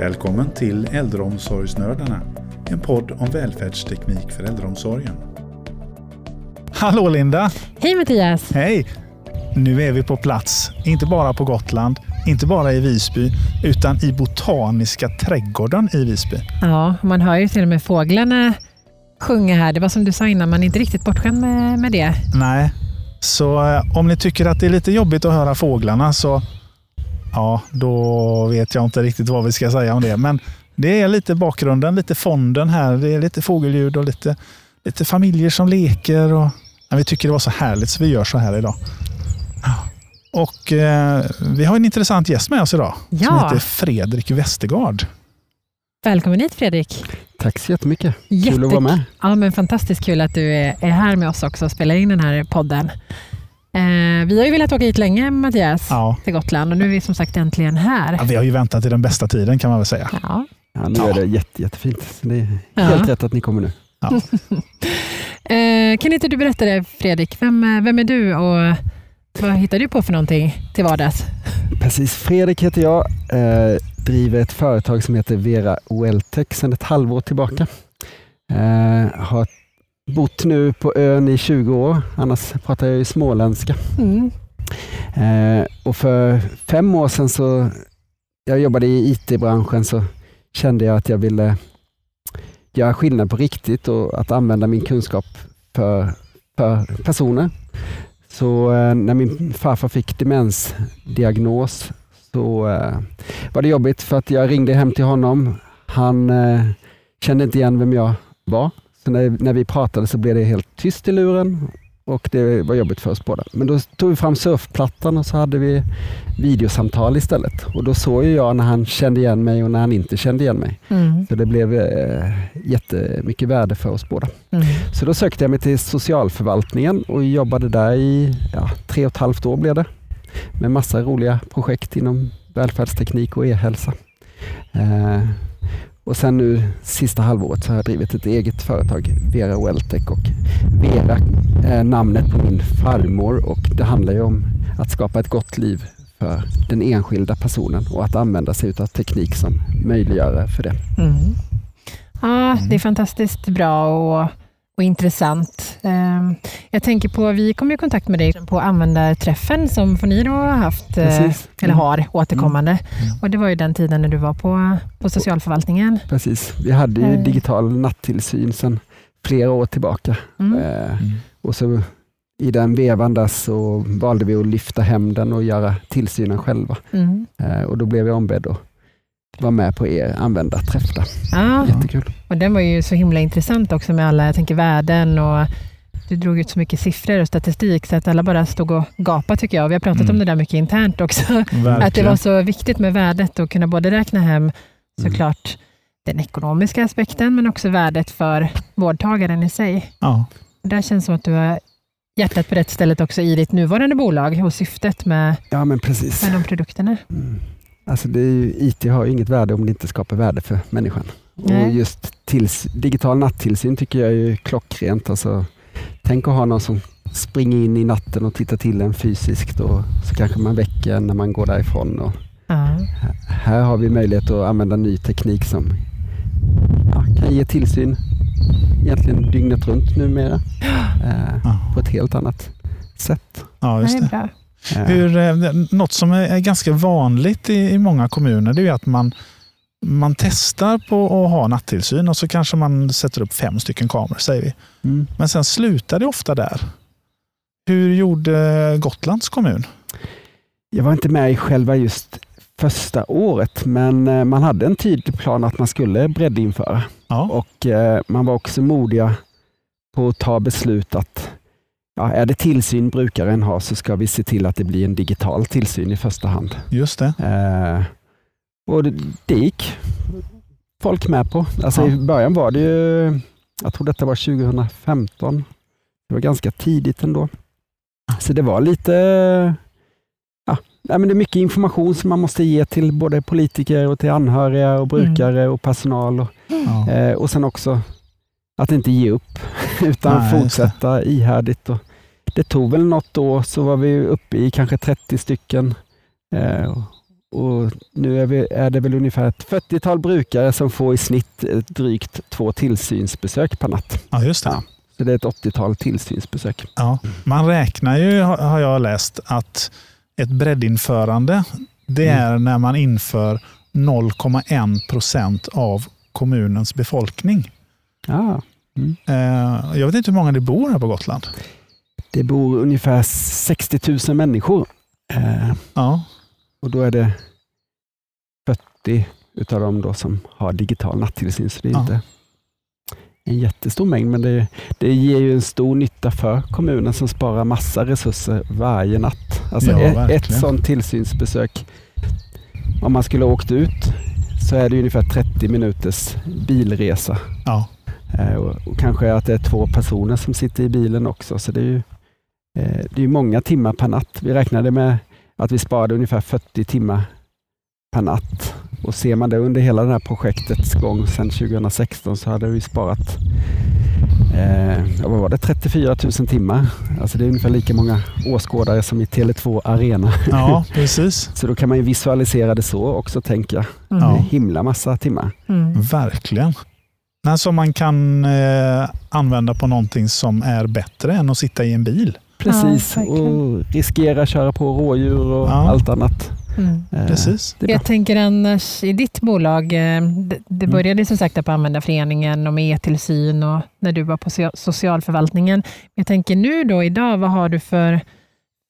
Välkommen till Äldreomsorgsnördarna, en podd om välfärdsteknik för äldreomsorgen. Hallå Linda! Hej Mattias! Hej! Nu är vi på plats, inte bara på Gotland, inte bara i Visby, utan i Botaniska trädgården i Visby. Ja, man hör ju till och med fåglarna sjunga här. Det var som du sa innan, man är inte riktigt bortskämd med, med det. Nej, så eh, om ni tycker att det är lite jobbigt att höra fåglarna så ja, då vet jag inte riktigt vad vi ska säga om det. Men det är lite bakgrunden, lite fonden här. Det är lite fågelljud och lite, lite familjer som leker. Och, ja, vi tycker det var så härligt så vi gör så här idag. Och eh, Vi har en intressant gäst med oss idag Ja. som heter Fredrik Westergaard. Välkommen hit Fredrik! Tack så jättemycket. Jätte- Kul att vara med. Ja, men fantastiskt kul att du är är här med oss också och spelar in den här podden. Eh, vi har ju velat åka hit länge Mattias, Ja. till Gotland och nu är vi som sagt äntligen här. Ja, vi har ju väntat i den bästa tiden kan man väl säga. Ja. Ja, nu är det jätte, jättefint. Det är Ja. helt rätt att ni kommer nu. Eh, kan inte du berätta det Fredrik? Vem, är- vem är du och vad hittar du på för någonting till vardags? Precis, Fredrik heter jag. Eh, driver ett företag som heter Vera Welltech sedan ett halvår tillbaka. Eh, har bott nu på ön i 20 år, annars pratar jag ju småländska. Mm. Eh, och för fem år sedan så, jag jobbade i IT-branschen, så kände jag att jag ville göra skillnad på riktigt och att använda min kunskap för, för personer. Så eh, när min farfar fick demensdiagnos så eh, var det jobbigt för att jag ringde hem till honom. Han eh, kände inte igen vem jag var. Så när, när vi pratade så blev det helt tyst i luren och det var jobbigt för oss båda. Men då tog vi fram surfplattan och så hade vi videosamtal istället. Och då såg ju jag när han kände igen mig och när han inte kände igen mig. Mm. Så det blev eh, jättemycket värde för oss båda. Mm. Så då sökte jag mig till socialförvaltningen och jobbade där i ja, tre och ett halvt år blev det. Med massa roliga projekt inom välfärdsteknik och e-hälsa. Eh, och sen nu sista halvåret så har jag drivit ett eget företag, Vera Welltech och Vera är namnet på min farmor och det handlar ju om att skapa ett gott liv för den enskilda personen och att använda sig av teknik som möjliggörare för det. Mm. Ja, det är fantastiskt bra och, och intressant. Ehm, Jag tänker på, vi kom i kontakt med dig på användarträffen som Foniro har haft, eh, Precis. eller Mm. har återkommande. Och det var ju den tiden när du var på, på socialförvaltningen. Precis. Vi hade ju Eh. digital nattillsyn sedan flera år tillbaka. Mm. Eh, och så I den vevan där så valde vi att lyfta hem den och göra tillsynen själva. Mm. Och då blev jag ombedd att vara med på er användarträff där. Ja, Jättekul. och den var ju så himla intressant också med alla jag tänker, värden och du drog ut så mycket siffror och statistik så att alla bara stod och gapade tycker jag. Vi har pratat Mm. om det där mycket internt också. Verkligen. Att det var så viktigt med värdet att kunna både räkna hem Mm. såklart den ekonomiska aspekten men också värdet för vårdtagaren i sig. Ja. Det känns som att du har hjärtat på rätt stället också i ditt nuvarande bolag och syftet med, Ja men precis. med de produkterna. Mm. Alltså det är ju, IT har ju inget värde om det inte skapar värde för människan. Och Nej. just tills, digital nattillsyn tycker jag är ju klockrent. Alltså, tänk att ha någon som springer in i natten och tittar till en fysiskt och så kanske man väcker en när man går därifrån. Och Ja. här har vi möjlighet att använda ny teknik som ja, kan ge tillsyn egentligen dygnet runt numera eh, Ja. på ett helt annat sätt. ja, Det just är det. Hur, eh, något som är ganska vanligt i, i många kommuner det är att man, man testar på att ha nattillsyn och så kanske man sätter upp fem stycken kameror säger vi. mm. Men sen slutar det ofta där. Hur gjorde Gotlands kommun? Jag var inte med i själva just första året, men eh, man hade en tydlig plan att man skulle breddinföra. Ja. Och eh, man var också modiga på att ta beslut att ja, är det tillsyn brukaren har så ska vi se till att det blir en digital tillsyn i första hand. Just det. Eh, och det, det gick folk med på. Alltså Ja. I början var det ju, jag tror detta var 2015. Det var ganska tidigt ändå. Så det var lite, ja, men det är mycket information som man måste ge till både politiker och till anhöriga och brukare och personal. Och, Ja. eh, och sen också att inte ge upp utan Nej, fortsätta ihärdigt. Och det tog väl något år så var vi uppe i kanske 30 stycken. Eh, och nu är, vi, är det väl ungefär ett 40-tal brukare som får i snitt ett drygt två tillsynsbesök per natt. Ja, just det. Ja. Så det är ett 80-tal tillsynsbesök. Ja. Man räknar ju, har jag läst, att ett breddinförande, det Mm. är när man inför 0,1 procent av kommunens befolkning. Ja. Eh, Jag vet inte hur många det bor här på Gotland. Det bor ungefär 60 000 människor. Eh, Ja, och då är det 40 utav dem då som har digital nattillsyn. Så det är Ja. inte en jättestor mängd, men det, det ger ju en stor nytta för kommunen som sparar massa resurser varje natt. Alltså Ja, ett, ett sådant tillsynsbesök, om man skulle ha åkt ut, så är det ungefär 30 minuters bilresa. ja. Eh, och, kanske att det är två personer som sitter i bilen också. Så det är ju eh, det är många timmar per natt. Vi räknade med att vi sparade ungefär 40 timmar per natt. Och ser man det under hela det här projektets gång sedan 2016 så hade vi sparat eh, vad var det, 34 000 timmar. Alltså det är ungefär lika många åskådare som i Tele2 Arena. ja precis. Så då kan man ju visualisera det så också tänker jag. Mm. Det är Ja. himla massa timmar. Mm. Verkligen. Men som man kan eh, använda på någonting som är bättre än att sitta i en bil. Precis, Ja, och riskera köra på rådjur och Ja. allt annat. Mm. Eh, Precis. Det är bra. Jag tänker annars i ditt bolag, eh, det, Mm. började som sagt på Användarföreningen och med e-tillsyn och när du var på so- socialförvaltningen. Jag tänker nu då idag, vad har du för,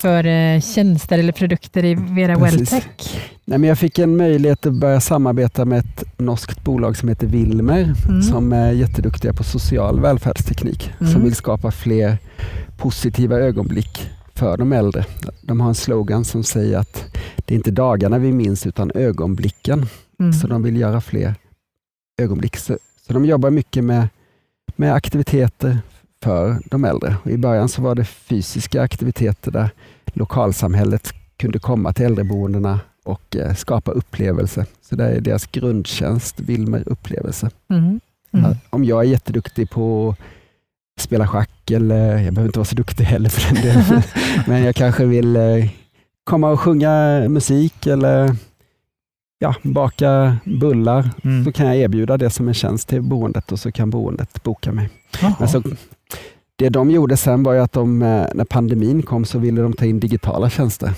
för eh, tjänster eller produkter i Vera Precis. Welltech? Nej, men jag fick en möjlighet att börja samarbeta med ett norskt bolag som heter Wilmer Mm. som är jätteduktiga på social välfärdsteknik Mm. som vill skapa fler positiva ögonblick för de äldre. De har en slogan som säger att det är inte dagarna vi minns utan ögonblicken. Mm. Så de vill göra fler ögonblick. Så, så de jobbar mycket med, med aktiviteter för de äldre. I början så var det fysiska aktiviteter där lokalsamhället kunde komma till äldreboendena och eh, skapa upplevelser. Så det är deras grundtjänst, Wilmer upplevelse. Mm. Mm. Om jag är jätteduktig på att spela schack, eller jag behöver inte vara så duktig heller för den delen, men jag kanske vill eh, komma och sjunga musik eller ja, baka bullar, Mm. så kan jag erbjuda det som en tjänst till boendet och så kan boendet boka mig. Men så, det de gjorde sen var ju att de, eh, när pandemin kom så ville de ta in digitala tjänster.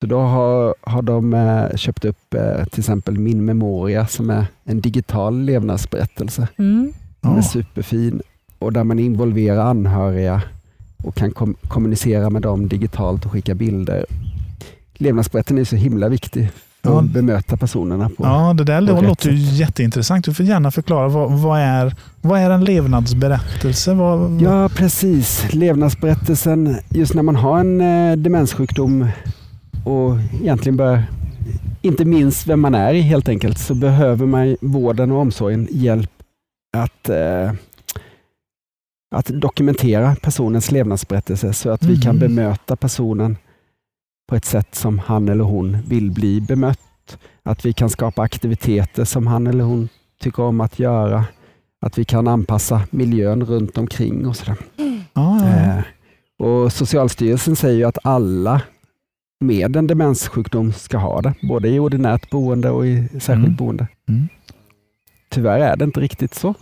Så då har, har de eh, köpt upp eh, till exempel Min Memoria som är en digital levnadsberättelse. Mm. Den är superfin och där man involverar anhöriga och kan kom kommunicera med dem digitalt och skicka bilder. Levnadsberättelsen är så himla viktig att bemöta personerna. På. Ja, det där på låter ju jätteintressant. Du får gärna förklara. Vad, vad, är, vad är en levnadsberättelse? Vad, Ja, precis. Levnadsberättelsen, just när man har en eh, demenssjukdom och egentligen börjar inte minst vem man är helt enkelt, så behöver man vården och omsorgen hjälp att, eh, att dokumentera personens levnadsberättelse så att vi kan Mhm. bemöta personen på ett sätt som han eller hon vill bli bemött. Att vi kan skapa aktiviteter som han eller hon tycker om att göra. Att vi kan anpassa miljön runt omkring och sådär. ja. Eh, och Socialstyrelsen säger att alla med en demenssjukdom ska ha det, både i ordinärt boende och i särskilt Mm. boende. Mm. Tyvärr är det inte riktigt så,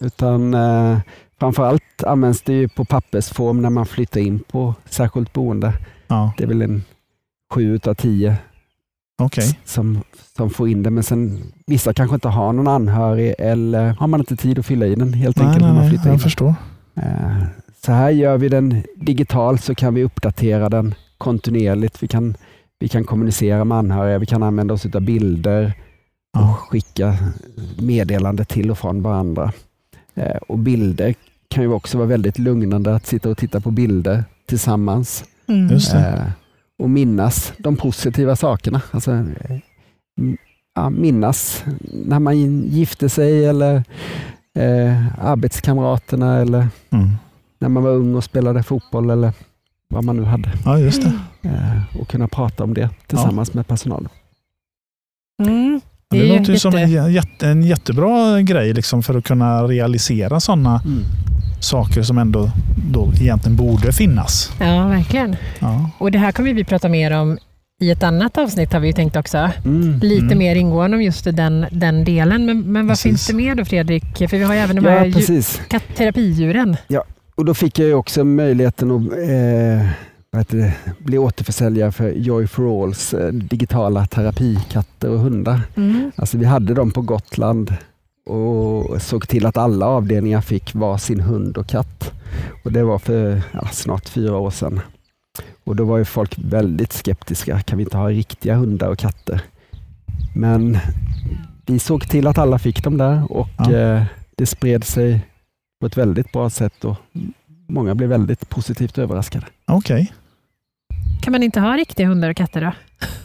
utan eh, framförallt används det ju på pappersform när man flyttar in på särskilt boende. ja. Det är väl en sju utav tio Okej. som, som får in det, men sen vissa kanske inte har någon anhörig eller har man inte tid att fylla i den helt Nej, enkelt nej, när man nej, flyttar in. jag förstår. Eh, Så här gör vi den digitalt så kan vi uppdatera den kontinuerligt. Vi kan, vi kan kommunicera med anhöriga, vi kan använda oss av bilder och Ja. skicka meddelande till och från varandra. Eh, Och bilder kan ju också vara väldigt lugnande att sitta och titta på bilder tillsammans Mm. Det. och minnas de positiva sakerna. Alltså, ja, minnas när man gifte sig eller eh, arbetskamraterna eller Mm. när man var ung och spelade fotboll eller vad man nu hade. Ja, just det. Eh, och kunna prata om det tillsammans med personalen. Mm. Det, är ju låter ju som en, jätte- jätte, en jättebra grej liksom för att kunna realisera sådana saker som ändå då egentligen borde finnas. Ja, verkligen. Ja. Och Det här kommer vi prata mer om i ett annat avsnitt har vi ju tänkt också. Mm. Lite Mm. mer ingående om just den, den delen. Men, men vad Precis. finns det mer då Fredrik? För vi har ju även de här Ja, precis. terapidjuren. Och då fick jag ju också möjligheten att eh, vad heter det, bli återförsäljare för Joy for Alls eh, digitala terapikatter och hundar. Mm. Alltså vi hade dem på Gotland och såg till att alla avdelningar fick var sin hund och katt. Och Det var för ja, snart fyra år sedan. Och Då var ju folk väldigt skeptiska. Kan vi inte ha riktiga hundar och katter? Men vi såg till att alla fick dem där och Ja. eh, det spred sig på ett väldigt bra sätt och många blev väldigt positivt överraskade. Okej. Kan man inte ha riktiga hundar och katter då?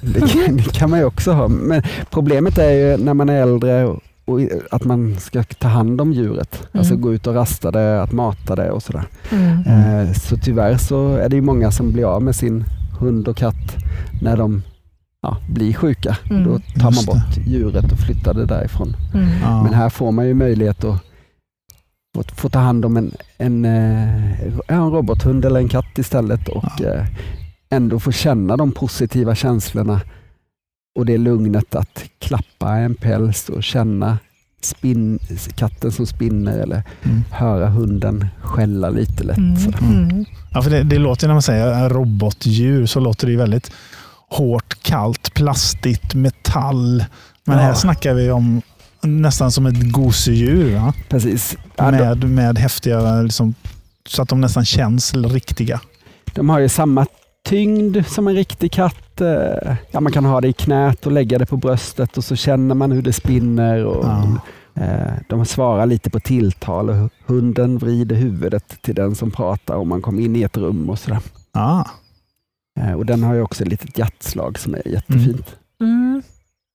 Det kan, det kan man ju också ha. Men problemet är ju när man är äldre och, att man ska ta hand om djuret. Mm. Alltså gå ut och rasta det, att mata det och sådär. Mm. Eh, så tyvärr så är det ju många som blir av med sin hund och katt när de ja, blir sjuka. Mm. Då tar man bort djuret och flyttar det därifrån. Mm. Ja. Men här får man ju möjlighet att, få ta hand om en, en, eh, en robothund eller en katt istället och Ja. eh, ändå få känna de positiva känslorna och det lugnet att klappa en päls och känna spinn, katten som spinner eller Mm. höra hunden skälla lite lätt. Mm. Mm. Ja, för det, det låter när man säger robotdjur så låter det ju väldigt hårt, kallt, plastigt, metall. Men Ja. här snackar vi om nästan som ett gosedjur. Va? Precis. Ja, Med, med häftiga, liksom, så att de nästan känns riktiga. de har ju samma tyngd som en riktig katt. eh, Ja, man kan ha det i knät och lägga det på bröstet och så känner man hur det spinner. Och, Ja. Eh, De svarar lite på tilltal och hunden vrider huvudet till den som pratar om man kommer in i ett rum och sådär. Ah, Eh, Och den har ju också ett litet hjärtslag som är jättefint. Mm.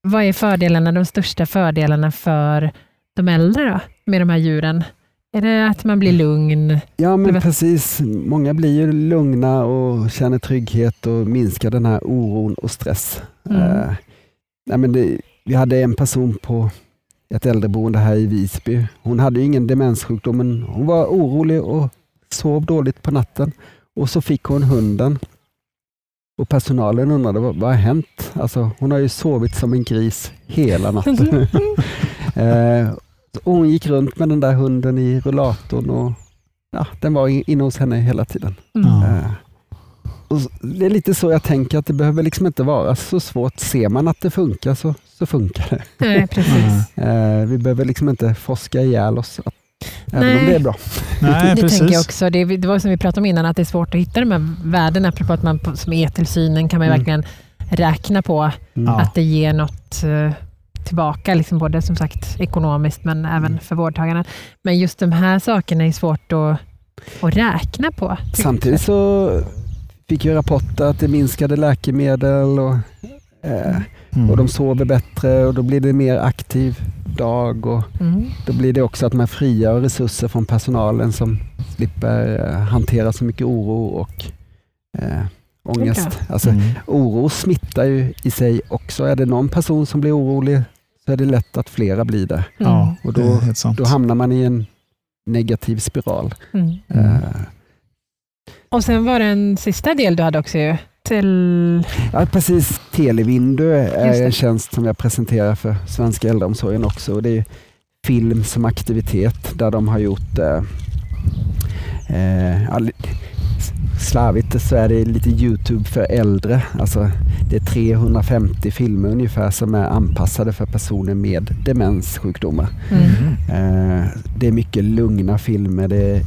Vad är fördelarna, de största fördelarna för de äldre då, med de här djuren? Är det att man blir lugn? Ja men precis, många blir ju lugna och känner trygghet och minskar den här oron och stress. Mm. Eh, nej, men det, vi hade en person på ett äldreboende här i Visby. Hon hade ju ingen demenssjukdom men hon var orolig och sov dåligt på natten. Och så fick hon hunden. Och personalen undrade vad, vad har hänt? Alltså, hon har ju sovit som en gris hela natten. eh, och hon gick runt med den där hunden i rullatorn och ja, den var in- inne hos henne hela tiden. Mm. Eh, och det är lite så jag tänker att det behöver liksom inte vara så svårt. Ser man att det funkar så, så funkar det. Nej, precis. Eh, vi behöver liksom inte forska ihjäl oss. Att, även Nej. om det är bra. Nej, det tänker jag precis. också. Det, det var som vi pratade om innan, att det är svårt att hitta de här värdena. Apropå att man som e-tillsynen kan man Mm. verkligen räkna på Mm. Att det ger något eh, tillbaka, liksom både som sagt ekonomiskt men även Mm. för vårdtagarna. Men just de här sakerna är svårt att, att räkna på. Samtidigt så fick jag rapporter att det minskade läkemedel och, eh, Mm. och de sover bättre och då blir det mer aktiv dag och Mm. då blir det också att man frigör resurser från personalen som slipper eh, hantera så mycket oro och eh, ångest. Alltså, Mm. Oro smittar ju i sig också. Är det någon person som blir orolig så är det lätt att flera blir det. Ja, Och då-. Då hamnar man i en negativ spiral. Mm. Mm. Eh, Och sen var det en sista del du hade också ju. Till... Ja, precis. Televindu är en tjänst som jag presenterar för svenska äldreomsorgen också. Och det är film som aktivitet där de har gjort eh, eh, ja, li- slarvigt så är det lite Youtube för äldre. Alltså, det är 350 filmer ungefär som är anpassade för personer med demenssjukdomar. Mm. Eh, det är mycket lugna filmer, det är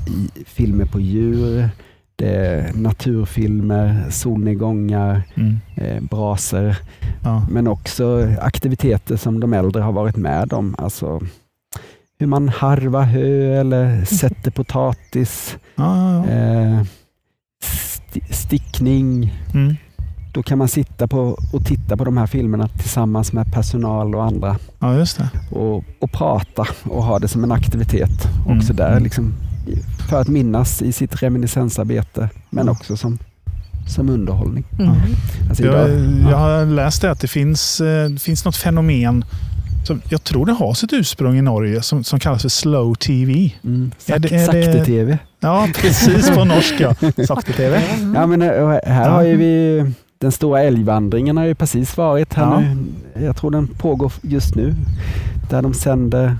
filmer på djur, det är naturfilmer, solnedgångar, Mm. eh, braser, Ja. men också aktiviteter som de äldre har varit med om. Alltså hur man harvar hö eller sätter potatis, Ja, ja, sti- stickning. Mm. Då kan man sitta på och titta på de här filmerna tillsammans med personal och andra ja, just det. och, och prata och ha det som en aktivitet Mm. också där. Mm. Liksom, för att minnas i sitt reminiscensarbete men Ja. också som, som underhållning. Mm. Alltså Jag, idag, jag har läst det att det finns, eh, det finns något fenomen som jag tror det har sitt ursprung i Norge som, som kallas för slow TV. mm, Är det- sak- är det- Sakte-tv. Ja, precis på norska. Sakte-TV. Ja, men, eh, här Ja. har ju vi den stora älgvandringen har ju precis varit här Ja. nu. Jag tror den pågår just nu. Där de sänder,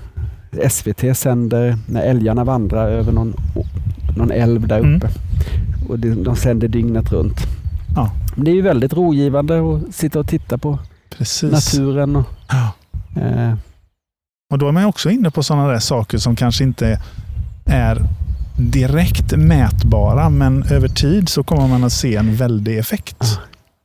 SVT sänder när älgarna vandrar över någon, någon älv där Mm. uppe. Och de, de sänder dygnet runt. Ja. Det är ju väldigt rogivande att sitta och titta på Precis. naturen. Och, Ja. eh, Och då är man också inne på sådana där saker som kanske inte är direkt mätbara, men över tid så kommer man att se en väldig effekt.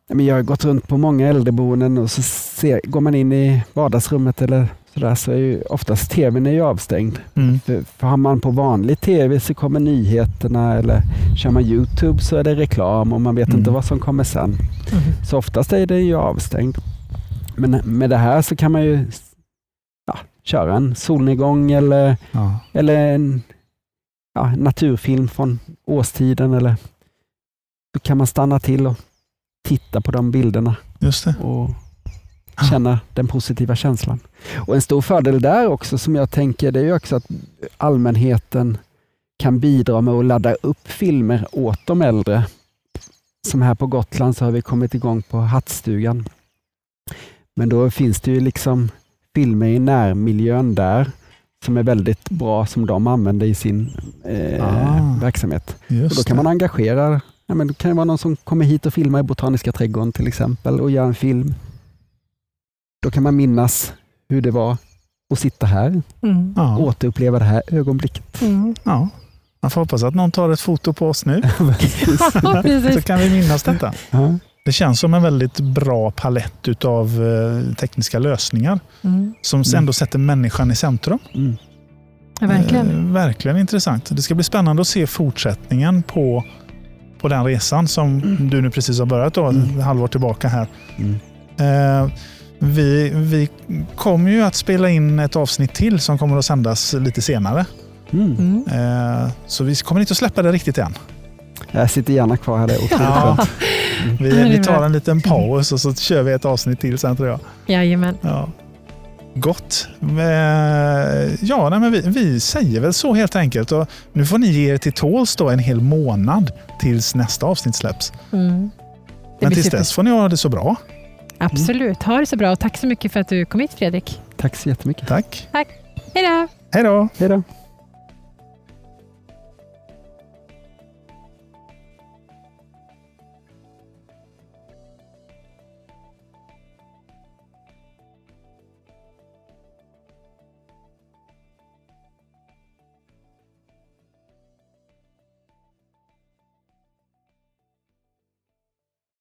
Men jag har gått runt på många äldreboenden och så ser, går man in i vardagsrummet eller sådär så är ju oftast tvn är ju avstängd. Mm. För, för har man på vanlig tv så kommer nyheterna eller kör man Youtube så är det reklam och man vet Mm. inte vad som kommer sen. Mm. Så oftast är den ju avstängd. Men med det här så kan man ju ja, köra en solnedgång eller, Ja. eller en ja, naturfilm från årstiden. Eller, så kan man stanna till och titta på de bilderna och känna den positiva känslan. Och En stor fördel där också som jag tänker det är ju också att allmänheten kan bidra med att ladda upp filmer åt de äldre. Som här på Gotland så har vi kommit igång på Hattstugan. Men då finns det ju liksom filmer i närmiljön där som är väldigt bra som de använder i sin eh, Ah. verksamhet. Och då kan det. man engagera, ja, men det kan vara någon som kommer hit och filmar i Botaniska trädgården till exempel och gör en film. Då kan man minnas hur det var att sitta här, Mm. Ja. återuppleva det här ögonblicket. Mm. Ja. Man får hoppas att någon tar ett foto på oss nu, så kan vi minnas detta. Ja. Det känns som en väldigt bra palett av tekniska lösningar Mm. som Mm. ändå sätter människan i centrum. Mm. Ja, verkligen. Eh, verkligen intressant. Det ska bli spännande att se fortsättningen på, på den resan som du nu precis har börjat då, Mm. ett halvår tillbaka här. Mm. Eh, vi, vi kommer ju att spela in ett avsnitt till som kommer att sändas lite senare. Mm. Mm. Eh, så vi kommer inte att släppa det riktigt än. Jag sitter gärna kvar här, det är otroligt Ja. skönt. Vi, vi tar en liten paus och så kör vi ett avsnitt till sen tror jag. Jajamän. Ja. Gott. Eh, Ja, nej, men vi, vi säger väl så helt enkelt. Och nu får ni ge er till tåls då en hel månad tills nästa avsnitt släpps. Mm. Men tills super. dess får ni ha det så bra. Absolut. Ha det så bra och tack så mycket för att du kom hit Fredrik. Tack så jättemycket. Tack. Hej då! Hej då! Hej då.